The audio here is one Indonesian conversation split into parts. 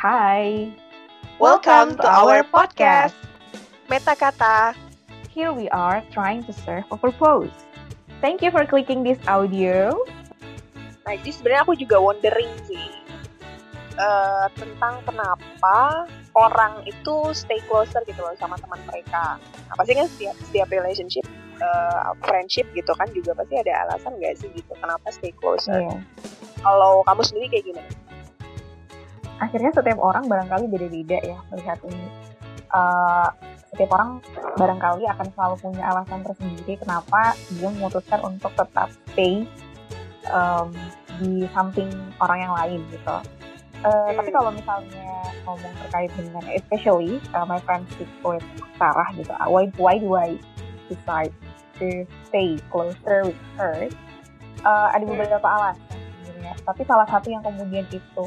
Hi, Welcome to our podcast. Meta kata. here we are trying to serve a purpose. Thank you for clicking this audio. Nah, jadi sebenarnya aku juga wondering sih eh, tentang kenapa orang itu stay closer gitu loh sama teman mereka. Nah, pasti kan setiap setiap relationship, eh, friendship gitu kan juga pasti ada alasan nggak sih gitu kenapa stay closer. Iya. Kalau kamu sendiri kayak gimana? Akhirnya setiap orang barangkali beda-beda ya melihat ini. Eh, setiap orang barangkali akan selalu punya alasan tersendiri kenapa dia memutuskan untuk tetap stay em, di samping orang yang lain gitu. Hmm. Tapi kalau misalnya ngomong terkait dengan especially uh, my friendship with Sarah gitu, uh, why why do I decide to stay closer with her? Uh, ada beberapa alasan sebenarnya. Tapi salah satu yang kemudian itu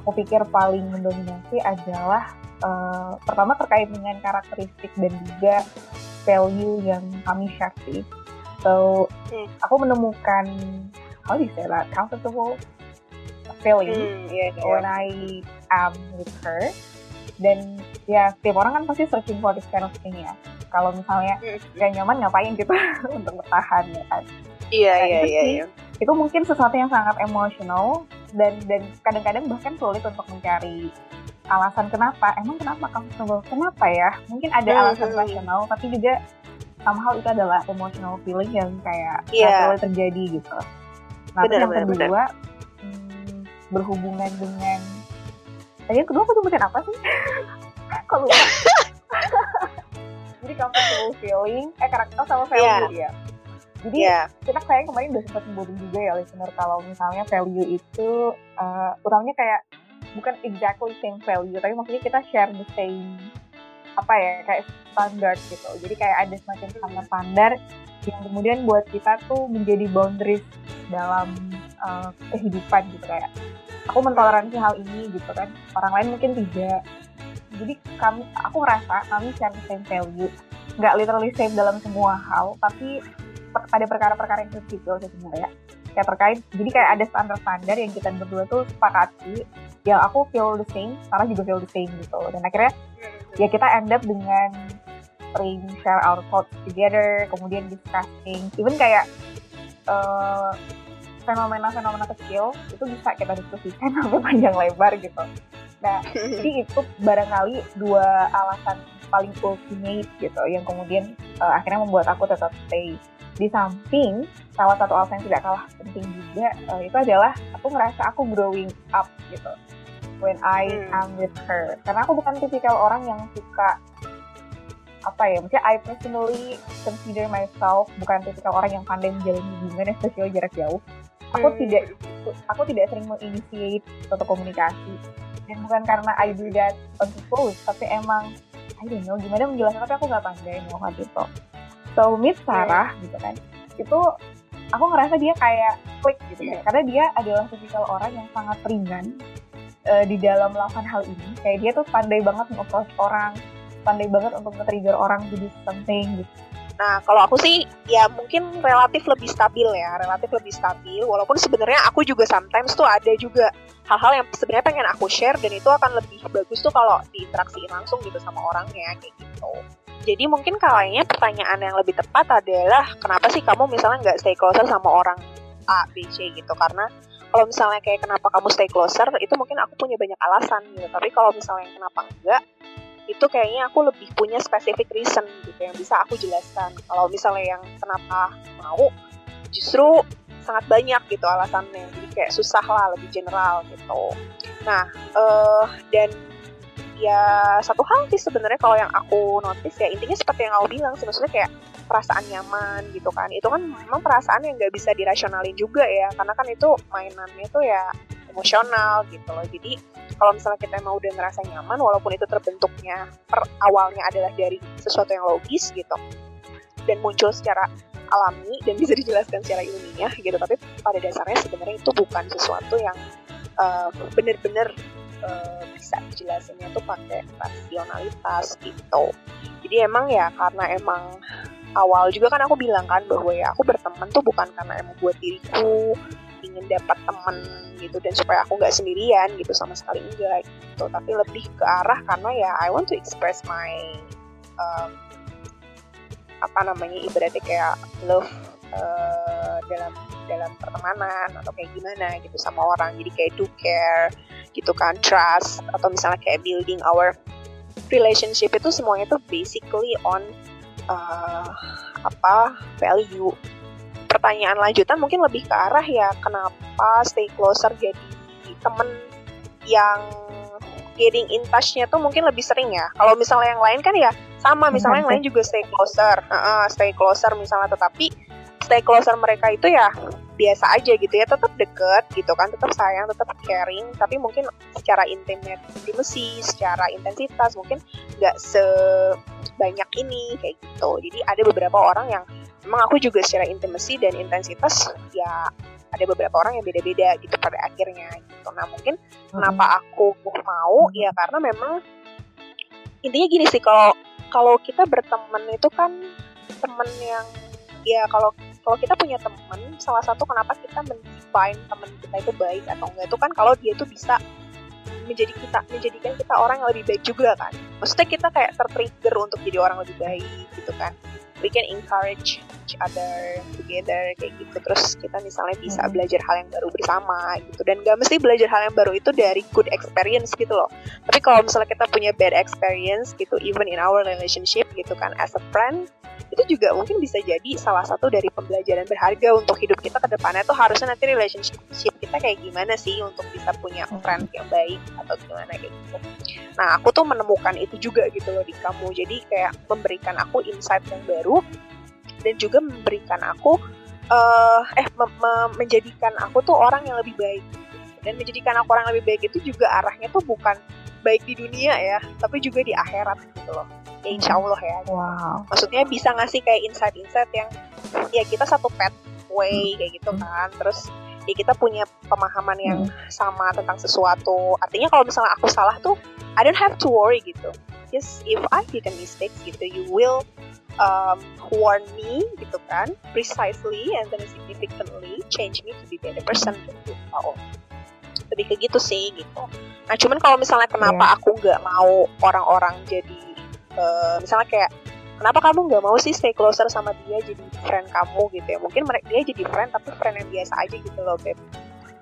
aku pikir paling mendominasi adalah uh, pertama terkait dengan karakteristik dan juga value yang kami share sih. So, Hmm. aku menemukan how do you say that comfortable feeling Hmm, iya, iya. when I am with her. Dan ya setiap orang kan pasti searching for this kind of thing ya. Kalau misalnya Hmm. gak nyaman ngapain gitu untuk bertahan ya kan. Iya, Nah, iya, iya, iya. Itu mungkin sesuatu yang sangat emosional dan dan kadang-kadang bahkan sulit untuk mencari alasan kenapa. Emang kenapa comfortable? Kenapa ya? Mungkin ada Hmm, alasan hmm. rasional tapi juga somehow itu adalah emotional feeling yang kayak Iya. naturally terjadi gitu. Nah, Benar, yang benar, kedua hmm, berhubungan dengan tadi yang kedua aku sebutin apa sih? Kok lupa? Jadi comfortable feeling, eh karakter sama value ya. Jadi Iya. kita kayak kemarin udah sempat sebutin juga ya listener kalau misalnya value itu uh, utamanya kayak bukan exactly same value tapi maksudnya kita share the same apa ya kayak standar gitu. Jadi kayak ada semacam standar standar yang kemudian buat kita tuh menjadi boundaries dalam uh, kehidupan gitu. Kayak aku mentoleransi hal ini gitu kan orang lain mungkin tidak. Jadi kami aku ngerasa kami share the same value. Nggak literally same dalam semua hal tapi per- pada perkara-perkara yang kecil sih sebenarnya. Kayak terkait jadi kayak ada standar-standar yang kita berdua tuh sepakati yang aku feel the same Sarah juga feel the same gitu. Dan akhirnya ya kita end up dengan sering share our thoughts together kemudian discussing. Even kayak eh, fenomena-fenomena kecil itu bisa kita diskusikan sampai panjang lebar gitu. Nah jadi itu barangkali dua alasan paling ultimate gitu yang kemudian eh, akhirnya membuat aku tetap stay di samping salah satu alasan yang tidak kalah penting juga eh, itu adalah aku ngerasa aku growing up gitu. When I Hmm. am with her. Karena aku bukan tipikal orang yang suka apa ya maksudnya I personally consider myself bukan tipikal orang yang pandai menjalin hubungan especially jarak jauh. Aku Hmm. tidak aku tidak sering menginitiate suatu komunikasi. Dan bukan karena I do that on purpose tapi emang I don't know gimana menjelaskan tapi aku nggak pandai melakukan itu so meet Sarah gitu kan itu aku ngerasa dia kayak klik gitu kan karena dia adalah tipikal orang yang sangat ringan eh, di dalam melakukan hal ini. Kayak dia tuh pandai banget nge-approach orang pandai banget untuk nge-trigger orang do something gitu. Nah, kalau aku sih ya mungkin relatif lebih stabil ya, relatif lebih stabil. Walaupun sebenarnya aku juga sometimes tuh ada juga hal-hal yang sebenarnya pengen aku share dan itu akan lebih bagus tuh kalau diinteraksiin langsung gitu sama orangnya kayak gitu. Jadi mungkin kayaknya pertanyaan yang lebih tepat adalah kenapa sih kamu misalnya nggak stay closer sama orang A, B, C gitu? Karena kalau misalnya kayak kenapa kamu stay closer itu mungkin aku punya banyak alasan gitu. Tapi kalau misalnya kenapa enggak itu kayaknya aku lebih punya specific reason gitu yang bisa aku jelaskan. Kalau misalnya yang kenapa mau, justru sangat banyak gitu alasannya. Jadi kayak susah lah, lebih general gitu. Nah, eh dan ya satu hal sih sebenarnya kalau yang aku notice ya intinya seperti yang aku bilang maksudnya kayak perasaan nyaman gitu kan. Itu kan memang perasaan yang nggak bisa dirasionalin juga ya karena kan itu mainannya tuh ya emosional gitu loh. Jadi kalau misalnya kita emang udah ngerasa nyaman walaupun itu terbentuknya per awalnya adalah dari sesuatu yang logis gitu dan muncul secara alami dan bisa dijelaskan secara ilmiah gitu tapi pada dasarnya sebenarnya itu bukan sesuatu yang uh, bener-bener uh, bisa dijelasinnya tuh pakai rasionalitas gitu. Jadi emang ya karena emang awal juga kan aku bilang kan bahwa ya aku berteman tuh bukan karena emang buat diriku ingin dapat temen gitu dan supaya aku nggak sendirian gitu sama sekali enggak gitu. Tapi lebih ke arah karena ya I want to express my um, apa namanya ibaratnya kayak love uh, dalam dalam pertemanan atau kayak gimana gitu sama orang. Jadi kayak do care gitu kan trust atau misalnya kayak building our relationship itu semuanya tuh basically on uh, apa value pertanyaan lanjutan mungkin lebih ke arah ya kenapa stay closer jadi temen yang getting in touch-nya tuh mungkin lebih sering ya. Kalau misalnya yang lain kan ya sama, misalnya yang lain juga stay closer, stay closer misalnya, tetapi stay closer mereka itu ya biasa aja gitu ya, tetap deket gitu kan, tetap sayang, tetap caring, tapi mungkin secara intimate, intimacy, secara intensitas mungkin nggak sebanyak ini kayak gitu. Jadi ada beberapa orang yang memang aku juga secara intimacy dan intensitas ya ada beberapa orang yang beda-beda gitu pada akhirnya gitu. Nah mungkin hmm. kenapa aku mau ya karena memang intinya gini sih kalau kalau kita berteman itu kan temen yang ya kalau kalau kita punya teman salah satu kenapa kita mendefine teman kita itu baik atau enggak itu kan kalau dia tuh bisa menjadi kita menjadikan kita orang yang lebih baik juga kan. Maksudnya kita kayak tertrigger untuk jadi orang lebih baik gitu kan. We can encourage each other together kayak gitu. Terus kita misalnya bisa hmm. belajar hal yang baru bersama gitu. Dan gak mesti belajar hal yang baru itu dari good experience gitu loh. Tapi kalau misalnya kita punya bad experience gitu even in our relationship gitu kan as a friend itu juga mungkin bisa jadi salah satu dari pembelajaran berharga untuk hidup kita ke depannya tuh harusnya nanti relationship kita kayak gimana sih untuk bisa punya hmm. friend yang baik atau gimana kayak gitu. Nah aku tuh menemukan itu juga gitu loh di kamu jadi kayak memberikan aku insight yang baru dan juga memberikan aku uh, eh me me menjadikan aku tuh orang yang lebih baik dan menjadikan aku orang yang lebih baik itu juga arahnya tuh bukan baik di dunia ya tapi juga di akhirat gitu loh. Ya insya Allah ya. Wow. maksudnya bisa ngasih kayak insight-insight yang ya kita satu pathway kayak gitu hmm. kan. Terus ya kita punya pemahaman yang hmm. sama tentang sesuatu. Artinya kalau misalnya aku salah tuh I don't have to worry gitu. Just if I did a mistake gitu you will um, warn me gitu kan precisely and then significantly change me to be better person. Gitu oh lebih ke gitu sih gitu. Nah cuman kalau misalnya kenapa yeah. aku nggak mau orang-orang jadi uh, misalnya kayak kenapa kamu nggak mau sih stay closer sama dia jadi friend kamu gitu ya? Mungkin mereka dia jadi friend tapi friend yang biasa aja gitu loh beb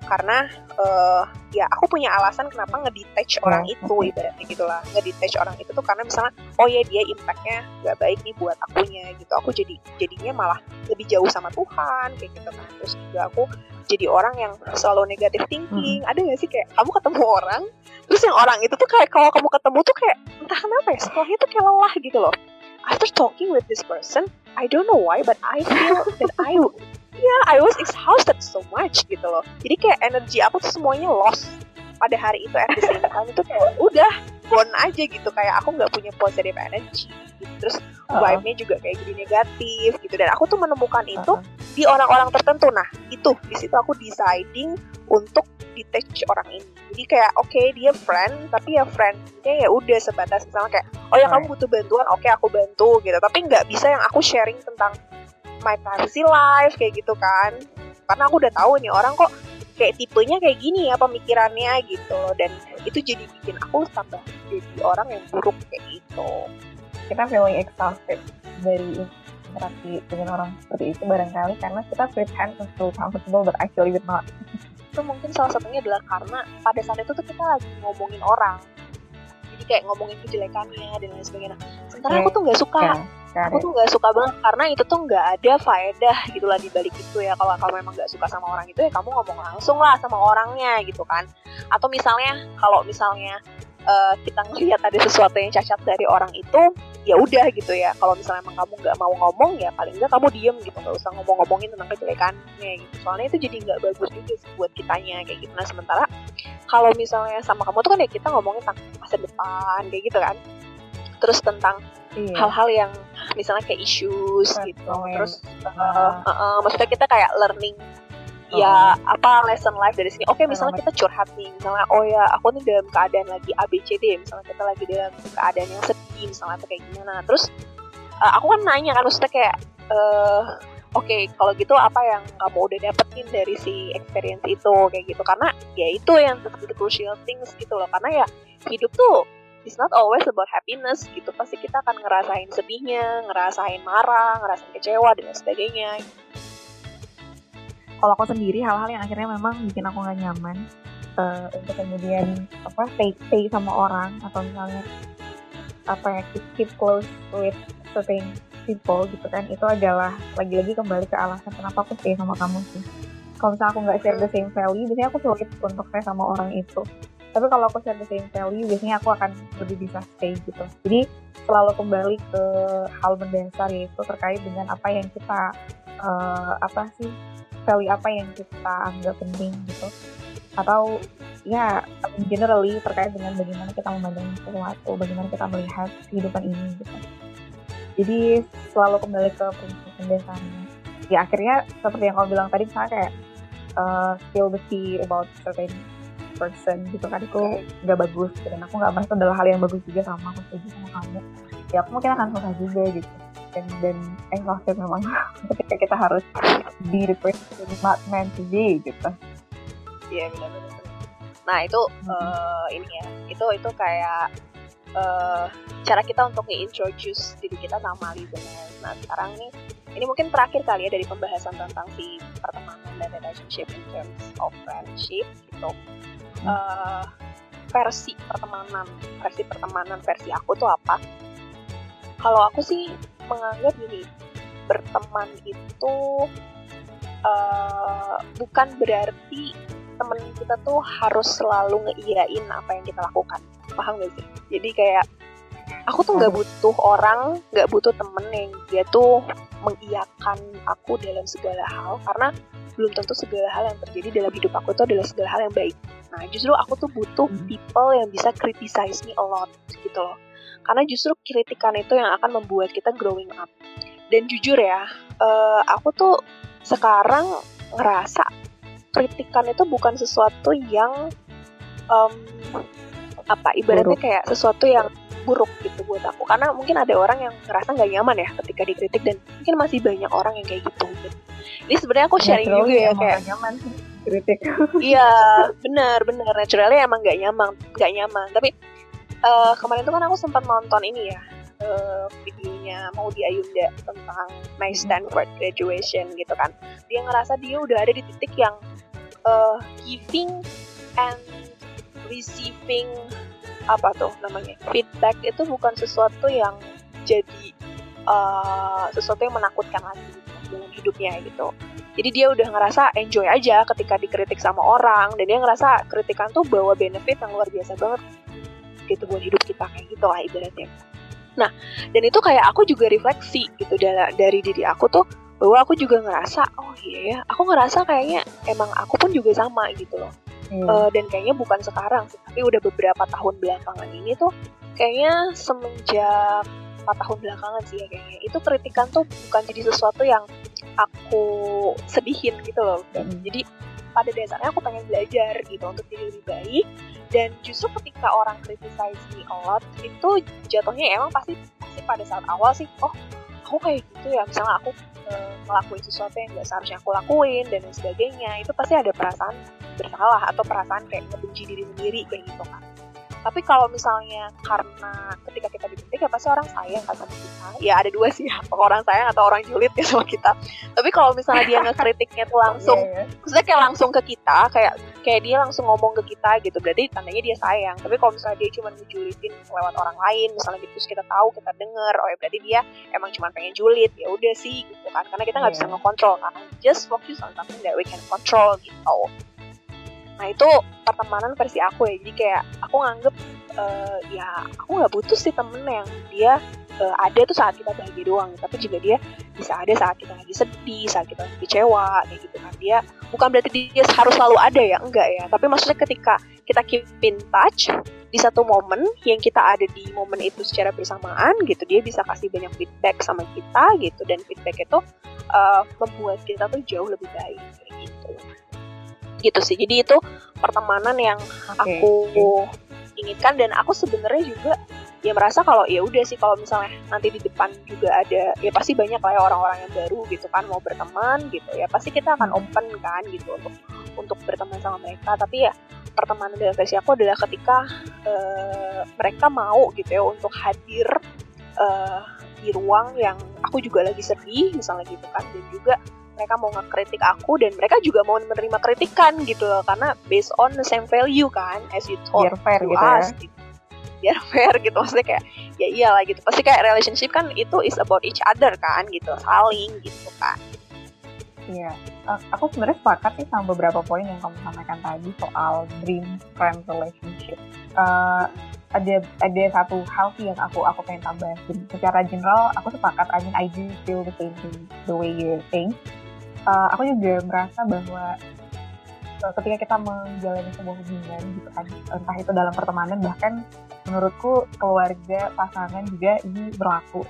karena uh, ya aku punya alasan kenapa ngedetach oh, orang itu ibaratnya gitulah ngedetach orang itu tuh karena misalnya oh ya dia impactnya nggak baik nih buat akunya gitu. Aku jadi jadinya malah lebih jauh sama Tuhan kayak gitu kan. Terus juga aku jadi orang yang selalu negatif thinking. Hmm. ada gak sih kayak kamu ketemu orang terus yang orang itu tuh kayak kalau kamu ketemu tuh kayak entah kenapa ya setelahnya tuh kayak lelah gitu loh. After talking with this person I don't know why but I feel that I yeah I was exhausted so much gitu loh. Jadi kayak energi aku tuh semuanya lost pada hari itu. At the same time itu kayak udah gone aja gitu. Kayak aku nggak punya positive energy. Gitu. terus uh-huh. vibe-nya juga kayak jadi negatif gitu. Dan aku tuh menemukan itu di orang-orang tertentu. Nah itu di situ aku deciding untuk detach orang ini. Jadi kayak oke okay, dia friend tapi ya friendnya ya udah sebatas misalnya kayak oh ya kamu butuh bantuan oke okay, aku bantu gitu. Tapi nggak bisa yang aku sharing tentang my privacy life kayak gitu kan. Karena aku udah tahu nih orang kok kayak tipenya kayak gini ya pemikirannya gitu loh. Dan itu jadi bikin aku tambah jadi orang yang buruk kayak gitu. Kita feeling exhausted dari interaksi dengan orang seperti itu barangkali karena kita pretend to feel comfortable but actually we're not. Itu mungkin salah satunya adalah karena pada saat itu tuh kita lagi ngomongin orang. Jadi kayak ngomongin kejelekannya dan lain sebagainya. Sementara okay. aku tuh nggak suka. Yeah aku tuh nggak suka banget karena itu tuh nggak ada faedah gitulah di balik itu ya. Kalau kamu memang nggak suka sama orang itu ya kamu ngomong langsung lah sama orangnya gitu kan. Atau misalnya kalau misalnya uh, kita ngelihat ada sesuatu yang cacat dari orang itu ya udah gitu ya. Kalau misalnya emang kamu nggak mau ngomong ya paling nggak kamu diem gitu. Nggak usah ngomong-ngomongin tentang kejelekannya gitu. Soalnya itu jadi nggak bagus juga sih buat kitanya kayak gitu. Nah sementara kalau misalnya sama kamu tuh kan ya kita ngomongin tentang masa depan kayak gitu kan. Terus tentang iya. hal-hal iya. yang misalnya kayak issues Right. gitu. terus uh, uh, uh, maksudnya kita kayak learning oh. ya apa lesson life dari sini. Oke okay, misalnya kita curhat nih misalnya oh ya aku nih dalam keadaan lagi ABCD misalnya kita lagi dalam keadaan yang sedih misalnya atau kayak gimana. Terus uh, aku kan nanya kan maksudnya kayak uh, oke okay, kalau gitu apa yang kamu udah dapetin dari si experience itu? Kayak gitu. Karena ya itu yang the crucial things gitu loh. Karena ya hidup tuh it's not always about happiness gitu. Pasti kita akan ngerasain sedihnya ngerasain marah ngerasain kecewa dan sebagainya. Kalau aku sendiri hal-hal yang akhirnya memang bikin aku gak nyaman uh, untuk kemudian apa stay stay sama orang atau misalnya apa ya keep, keep close with certain people gitu kan. Itu adalah lagi-lagi kembali ke alasan kenapa aku stay sama kamu sih. Kalau misalnya aku nggak share the same value biasanya aku sulit untuk stay sama orang itu tapi kalau aku share the same value biasanya aku akan lebih bisa stay gitu. Jadi selalu kembali ke hal mendasar yaitu terkait dengan apa yang kita uh, apa sih value apa yang kita anggap penting gitu. Atau ya generally terkait dengan bagaimana kita memandang sesuatu bagaimana kita melihat kehidupan ini gitu. Jadi selalu kembali ke prinsip pendasarnya ya akhirnya seperti yang kamu bilang tadi misalnya kayak uh, still see about certain person gitu kan itu nggak bagus gitu. dan aku nggak merasa adalah hal yang bagus juga sama aku setuju sama kamu ya aku mungkin akan susah juga gitu dan dan exhausted memang ketika kita harus be the person not meant to be gitu iya benar-benar nah itu hmm. uh, ini ya itu itu kayak uh, cara kita untuk nge-introduce diri kita sama listeners. Nah sekarang nih, ini mungkin terakhir kali ya dari pembahasan tentang si pertemanan dan relationship in terms of friendship gitu. Uh, versi pertemanan, versi pertemanan versi aku tuh apa? Kalau aku sih menganggap gini, berteman itu uh, bukan berarti temen kita tuh harus selalu ngeiyain apa yang kita lakukan. Paham gak sih? Jadi kayak aku tuh nggak butuh orang nggak butuh temen yang dia tuh mengiyakan aku dalam segala hal karena belum tentu segala hal yang terjadi dalam hidup aku itu adalah segala hal yang baik. Nah justru aku tuh butuh hmm. people yang bisa criticize me a lot gitu loh. Karena justru kritikan itu yang akan membuat kita growing up. Dan jujur ya uh, aku tuh sekarang ngerasa kritikan itu bukan sesuatu yang um, apa ibaratnya kayak sesuatu yang buruk gitu buat aku karena mungkin ada orang yang ngerasa nggak nyaman ya ketika dikritik dan mungkin masih banyak orang yang kayak gitu gitu. Jadi sebenarnya aku sharing juga ya kayak nyaman kritik. Iya benar benar naturalnya emang nggak nyaman nggak nyaman tapi uh, kemarin tuh kan aku sempat nonton ini ya uh, videonya mau di Ayunda tentang my hmm. Stanford graduation gitu kan dia ngerasa dia udah ada di titik yang uh, giving and receiving apa tuh namanya? Feedback itu bukan sesuatu yang jadi uh, sesuatu yang menakutkan lagi dalam hidupnya gitu. Jadi dia udah ngerasa enjoy aja ketika dikritik sama orang dan dia ngerasa kritikan tuh bawa benefit yang luar biasa banget gitu buat hidup kita kayak gitu lah ibaratnya. Nah dan itu kayak aku juga refleksi gitu dari, dari diri aku tuh bahwa aku juga ngerasa oh iya ya aku ngerasa kayaknya emang aku pun juga sama gitu loh hmm. uh, dan kayaknya bukan sekarang sih tapi udah beberapa tahun belakangan ini tuh kayaknya semenjak empat tahun belakangan sih ya kayaknya itu kritikan tuh bukan jadi sesuatu yang aku sedihin gitu loh hmm. jadi pada dasarnya aku pengen belajar gitu untuk jadi lebih baik dan justru ketika orang criticize me a lot itu jatuhnya emang pasti pasti pada saat awal sih oh aku kayak gitu ya misalnya aku ngelakuin sesuatu yang gak seharusnya aku lakuin dan sebagainya itu pasti ada perasaan bersalah atau perasaan kayak ngebenci diri sendiri kayak gitu kan tapi kalau misalnya karena ketika kita dikritik ya pasti orang sayang kan sama kita. Ya ada dua sih orang sayang atau orang julid ya sama kita. Tapi kalau misalnya dia ngekritiknya tuh langsung yeah, yeah. maksudnya kayak langsung ke kita kayak kayak dia langsung ngomong ke kita gitu berarti tandanya dia sayang. Tapi kalau misalnya dia cuma ngejulitin lewat orang lain misalnya gitu terus kita tahu kita denger oh ya berarti dia emang cuma pengen julid ya udah sih gitu kan. Karena kita nggak yeah. bisa ngekontrol kan. Just focus on something that we can control gitu Nah itu pertemanan versi aku ya. Jadi kayak aku nganggep uh, ya aku nggak butuh sih temen yang dia uh, ada tuh saat kita bahagia doang. Tapi juga dia bisa ada saat kita lagi sedih, saat kita lagi kecewa, kayak gitu kan. Dia bukan berarti dia harus selalu ada ya, enggak ya. Tapi maksudnya ketika kita keep in touch di satu momen yang kita ada di momen itu secara bersamaan gitu, dia bisa kasih banyak feedback sama kita gitu. Dan feedback itu uh, membuat kita tuh jauh lebih baik gitu gitu sih. Jadi itu pertemanan yang okay. aku inginkan dan aku sebenarnya juga ya merasa kalau ya udah sih kalau misalnya nanti di depan juga ada ya pasti banyak lah ya orang-orang yang baru gitu kan mau berteman gitu. Ya pasti kita akan open kan gitu untuk untuk berteman sama mereka. Tapi ya pertemanan dalam versi aku adalah ketika uh, mereka mau gitu ya untuk hadir uh, di ruang yang aku juga lagi sedih misalnya gitu kan. Dan juga mereka mau ngekritik aku dan mereka juga mau menerima kritikan gitu loh karena based on the same value kan as you told Biar fair to gitu us ya. gitu. biar fair gitu maksudnya kayak ya iyalah gitu pasti kayak relationship kan itu is about each other kan gitu saling gitu kan Iya, Uh, aku sebenarnya sepakat sih sama beberapa poin yang kamu sampaikan tadi soal dream friend relationship. Uh, ada ada satu hal sih yang aku aku pengen tambahin. Secara general, aku sepakat. I mean, I do feel the same thing, the way you think. Uh, aku juga merasa bahwa uh, ketika kita menjalani sebuah hubungan gitu kan, entah itu dalam pertemanan bahkan menurutku keluarga pasangan juga ini berlaku.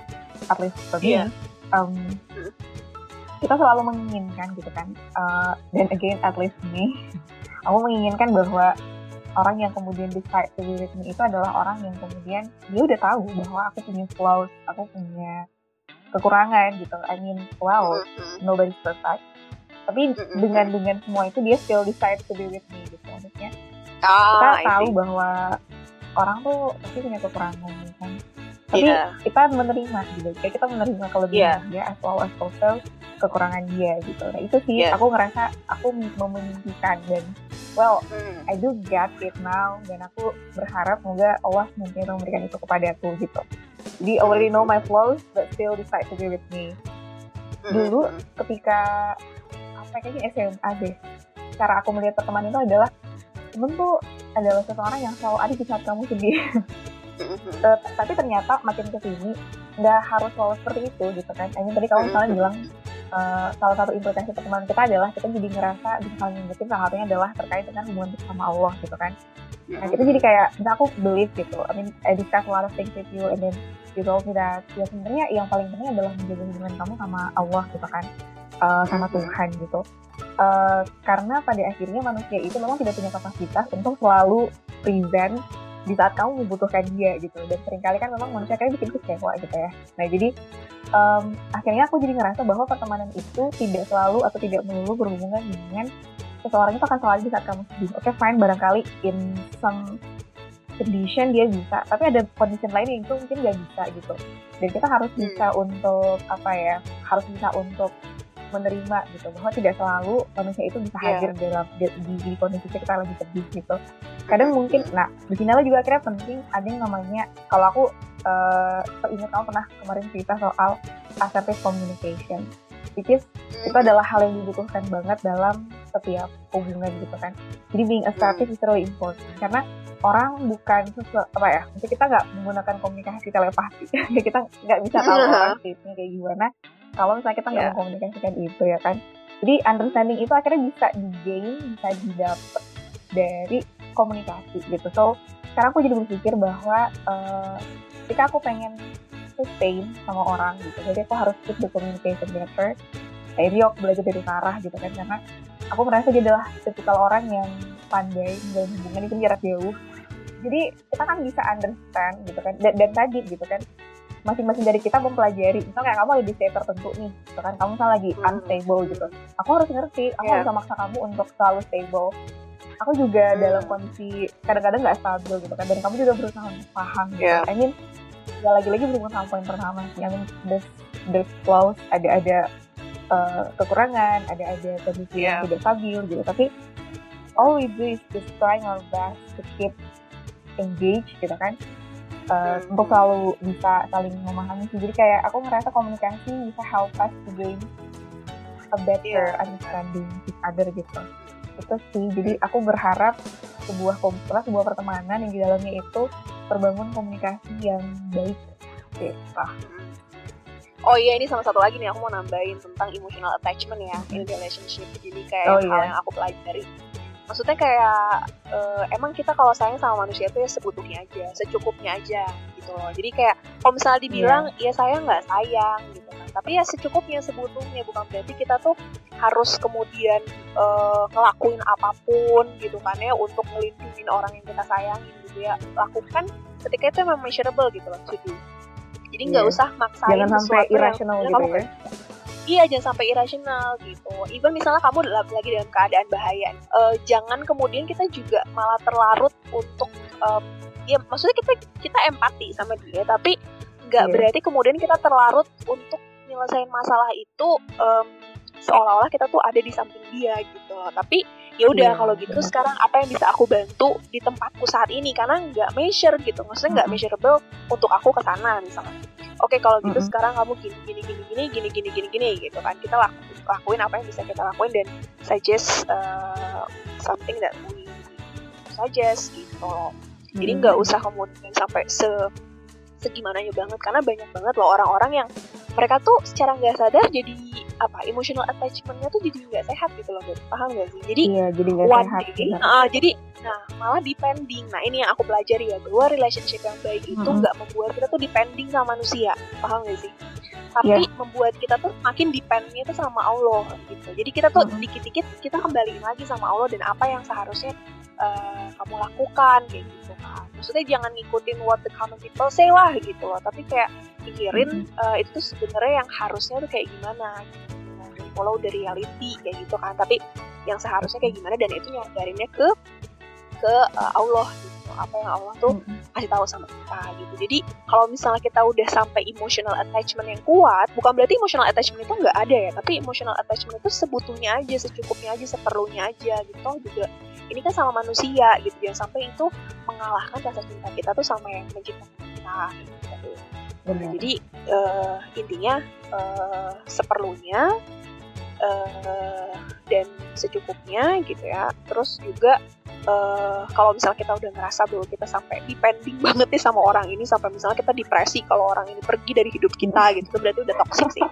At least me. Iya. Um, kita selalu menginginkan gitu kan uh, dan again at least me aku menginginkan bahwa orang yang kemudian decide to be with me itu adalah orang yang kemudian dia udah tahu bahwa aku punya flaws aku punya kekurangan gitu I mean wow Mhm. nobody's perfect tapi Mm-mm. dengan dengan semua itu dia still decide to be with me gitu maksudnya kita ah, I tahu see. bahwa orang tuh pasti punya kekurangan gitu kan tapi Iya. kita menerima gitu kayak kita menerima kelebihan dia as well as also kekurangan dia gitu nah itu sih Iya. aku ngerasa aku memimpikan dan well Hmm. I do get it now dan aku berharap semoga Allah mungkin memberikan itu kepada aku gitu jadi already know my flaws but still decide to be with me dulu Mhm. ketika apa kayaknya SMA deh cara aku melihat pertemanan itu adalah temen tuh adalah seseorang yang selalu ada di saat kamu sedih Mhm. Eh, tapi ternyata makin ke sini nggak harus selalu seperti itu gitu kan. I mean, tadi kamu misalnya bilang eh, salah satu implikasi pertemanan kita adalah kita jadi ngerasa bisa saling ngingetin salah satunya adalah terkait dengan hubungan kita sama Allah gitu kan. Nah itu jadi kayak misalnya aku believe gitu. I mean I discuss a lot of things with you and then you told me that ya sebenarnya yang paling penting adalah menjaga hubungan kamu sama Allah gitu kan. Eh, sama Mhm. Tuhan gitu. Eh, karena pada akhirnya manusia itu memang tidak punya kapasitas untuk selalu present di saat kamu membutuhkan dia gitu dan sering kali kan memang manusia kayak bikin kecewa gitu ya nah jadi em, akhirnya aku jadi ngerasa bahwa pertemanan itu tidak selalu atau tidak melulu berhubungan dengan seseorang itu akan selalu di saat kamu sedih. Oke fine barangkali in some condition dia bisa tapi ada condition lain yang itu mungkin nggak bisa gitu. Dan kita harus Hmm. bisa untuk apa ya harus bisa untuk menerima gitu bahwa tidak selalu manusia itu bisa Iya. hadir dalam di, di, di kondisi kita lagi sedih gitu. Kadang mungkin nah di sini juga akhirnya penting ada yang namanya kalau aku eh ingat kamu pernah kemarin cerita soal assertive communication. Which is itu adalah hal yang dibutuhkan banget dalam setiap hubungan gitu kan. Jadi being assertive is really important. Karena orang bukan sesuatu apa ya maksudnya kita nggak menggunakan komunikasi telepati. Kita nggak bisa tahu orang state-nya kayak gimana. Kalau misalnya kita nggak Yeah. mengkomunikasikan itu ya kan. Jadi understanding itu akhirnya bisa di gain bisa didapat dari komunikasi gitu. So sekarang aku jadi berpikir bahwa eh, ketika aku pengen sustain sama orang gitu jadi aku harus keep the communication better. Kayak aku belajar dari Sarah gitu kan. Karena aku merasa dia adalah tipikal orang yang pandai menjalin hubungan itu jarak jauh jadi kita kan bisa understand gitu kan dan, dan tadi gitu kan masing-masing dari kita mempelajari misalnya kayak kamu ada di state tertentu nih gitu kan kamu misalnya lagi Hmm. unstable gitu aku harus ngerti aku Yeah. bisa maksa kamu untuk selalu stable aku juga Hmm. dalam kondisi kadang-kadang nggak stabil gitu kan dan kamu juga berusaha paham gitu. Yeah. I mean ya lagi-lagi berhubungan sama poin pertama sih I mean there's, there's flaws ada ada uh, kekurangan ada ada kondisi yang Yeah. tidak stabil gitu tapi all we do is just trying our best to keep engaged gitu kan Uh, Hmm. untuk selalu bisa saling memahami sih. Jadi kayak aku ngerasa komunikasi bisa help us to gain a better Yeah. understanding each other gitu. Itu sih. Jadi aku berharap sebuah kom- apa, sebuah pertemanan yang di dalamnya itu terbangun komunikasi yang baik. Gitu. Oh iya ini sama satu lagi nih aku mau nambahin tentang emotional attachment ya in relationship. Jadi kayak Oh, hal iya. yang aku pelajari. Maksudnya kayak eh, emang kita kalau sayang sama manusia itu ya sebutuhnya aja, secukupnya aja gitu loh. Jadi kayak kalau misalnya dibilang ya sayang nggak sayang gitu kan. Tapi ya secukupnya sebutuhnya bukan berarti kita tuh harus kemudian eh, ngelakuin apa pun gitu kan ya untuk melindungi orang yang kita sayangin dia lakukan ketika itu memang measurable gitu loh to do jadi nggak yeah. usah maksain jangan sampai irrational gitu kamu, ya iya jangan sampai irrational gitu even misalnya kamu lagi dalam keadaan bahaya uh, jangan kemudian kita juga malah terlarut untuk um, ya maksudnya kita kita empati sama dia tapi nggak yeah. berarti kemudian kita terlarut untuk nyelesain masalah itu um, seolah-olah kita tuh ada di samping dia gitu tapi ya udah yeah, kalau gitu sekarang apa yang bisa aku bantu di tempatku saat ini? Karena nggak measure gitu. Maksudnya nggak mm -hmm. measurable untuk aku ke sana misalnya. Oke kalau gitu mm -hmm. sekarang kamu gini gini gini gini gini gini gini gini gitu kan. Kita laku, lakuin apa yang bisa kita lakuin dan suggest uh, something that we suggest gitu. Jadi nggak usah kemudian sampai se segimana banget. Karena banyak banget loh orang-orang yang mereka tuh secara nggak sadar jadi apa emotional attachmentnya tuh jadi nggak sehat gitu loh paham gak sih? Jadi iya, jadi gak one sehat, day uh, jadi nah malah depending. Nah ini yang aku pelajari ya bahwa relationship yang baik itu nggak -hmm. membuat kita tuh depending sama manusia. Paham gak sih? Tapi yeah. membuat kita tuh makin dependnya itu sama Allah gitu. Jadi kita tuh dikit-dikit kita kembaliin lagi sama Allah dan apa yang seharusnya uh, kamu lakukan kayak gitu kan maksudnya jangan ngikutin what the common people say lah gitu loh. Tapi kayak pikirin uh, itu tuh sebenarnya yang harusnya tuh kayak gimana gitu. dan follow the reality kayak gitu kan. Tapi yang seharusnya kayak gimana dan itu nyadarinnya ke ke uh, Allah gitu. Apa yang Allah tuh kasih tahu sama kita gitu. Jadi kalau misalnya kita udah sampai emotional attachment yang kuat bukan berarti emotional attachment itu nggak ada ya tapi emotional attachment itu sebutuhnya aja secukupnya aja seperlunya aja gitu. Juga ini kan sama manusia gitu. Jangan sampai itu mengalahkan rasa cinta kita tuh sama yang menciptakan kita gitu. jadi uh, intinya uh, seperlunya uh, dan secukupnya gitu ya. Terus juga uh, kalau misalnya kita udah ngerasa bahwa kita sampai depending banget nih sama orang ini sampai misalnya kita depresi kalau orang ini pergi dari hidup kita gitu itu berarti udah toxic sih.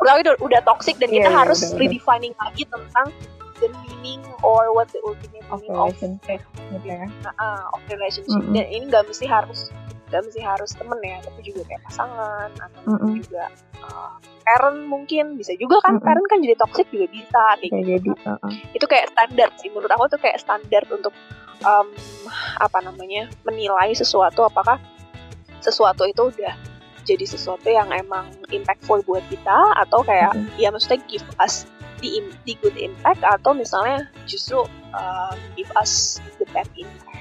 Berarti udah, udah toxic dan kita yeah, iya, harus yeah, redefining lagi tentang the meaning or what the ultimate meaning of relationship gitu ya uh, of relationship mm -hmm. dan ini nggak mesti harus gak mesti harus temen ya tapi juga kayak pasangan atau mm -hmm. juga uh, parent mungkin bisa juga kan mm -hmm. parent kan jadi toxic juga bisa kayak gitu. jadi uh -uh. itu kayak standar sih menurut aku tuh kayak standar untuk um, apa namanya menilai sesuatu apakah sesuatu itu udah jadi sesuatu yang emang impactful buat kita atau kayak mm -hmm. ya maksudnya give us the, the good impact atau misalnya justru uh, give us the bad impact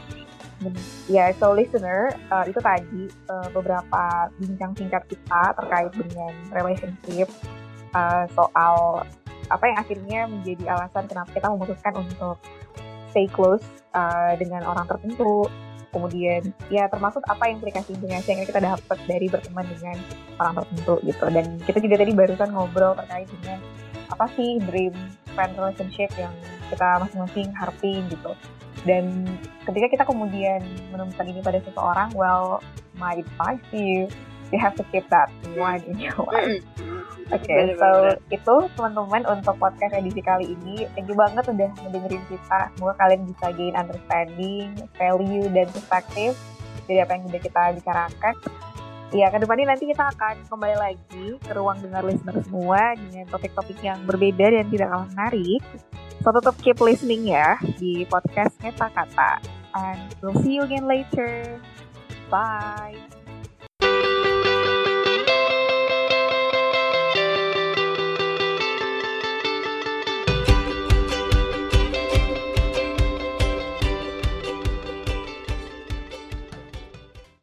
Ya, so listener, uh, itu tadi uh, beberapa bincang singkat kita terkait dengan relationship uh, soal apa yang akhirnya menjadi alasan kenapa kita memutuskan untuk stay close uh, dengan orang tertentu. Kemudian ya termasuk apa implikasi-implikasi yang kita dapat dari berteman dengan orang tertentu gitu. Dan kita juga tadi barusan ngobrol terkait dengan apa sih dream friend relationship yang kita masing-masing harapin gitu dan ketika kita kemudian menemukan ini pada seseorang well my advice to you you have to keep that one in your life Oke, okay, so itu teman-teman untuk podcast edisi kali ini. Thank you banget udah mendengarin kita. Semoga kalian bisa gain understanding, value, dan perspektif dari apa yang udah kita bicarakan. Ya, ke depannya nanti kita akan kembali lagi ke ruang dengar listener semua dengan topik-topik yang berbeda dan tidak kalah menarik. So tetap keep listening ya di podcast Meta Kata. And we'll see you again later. Bye.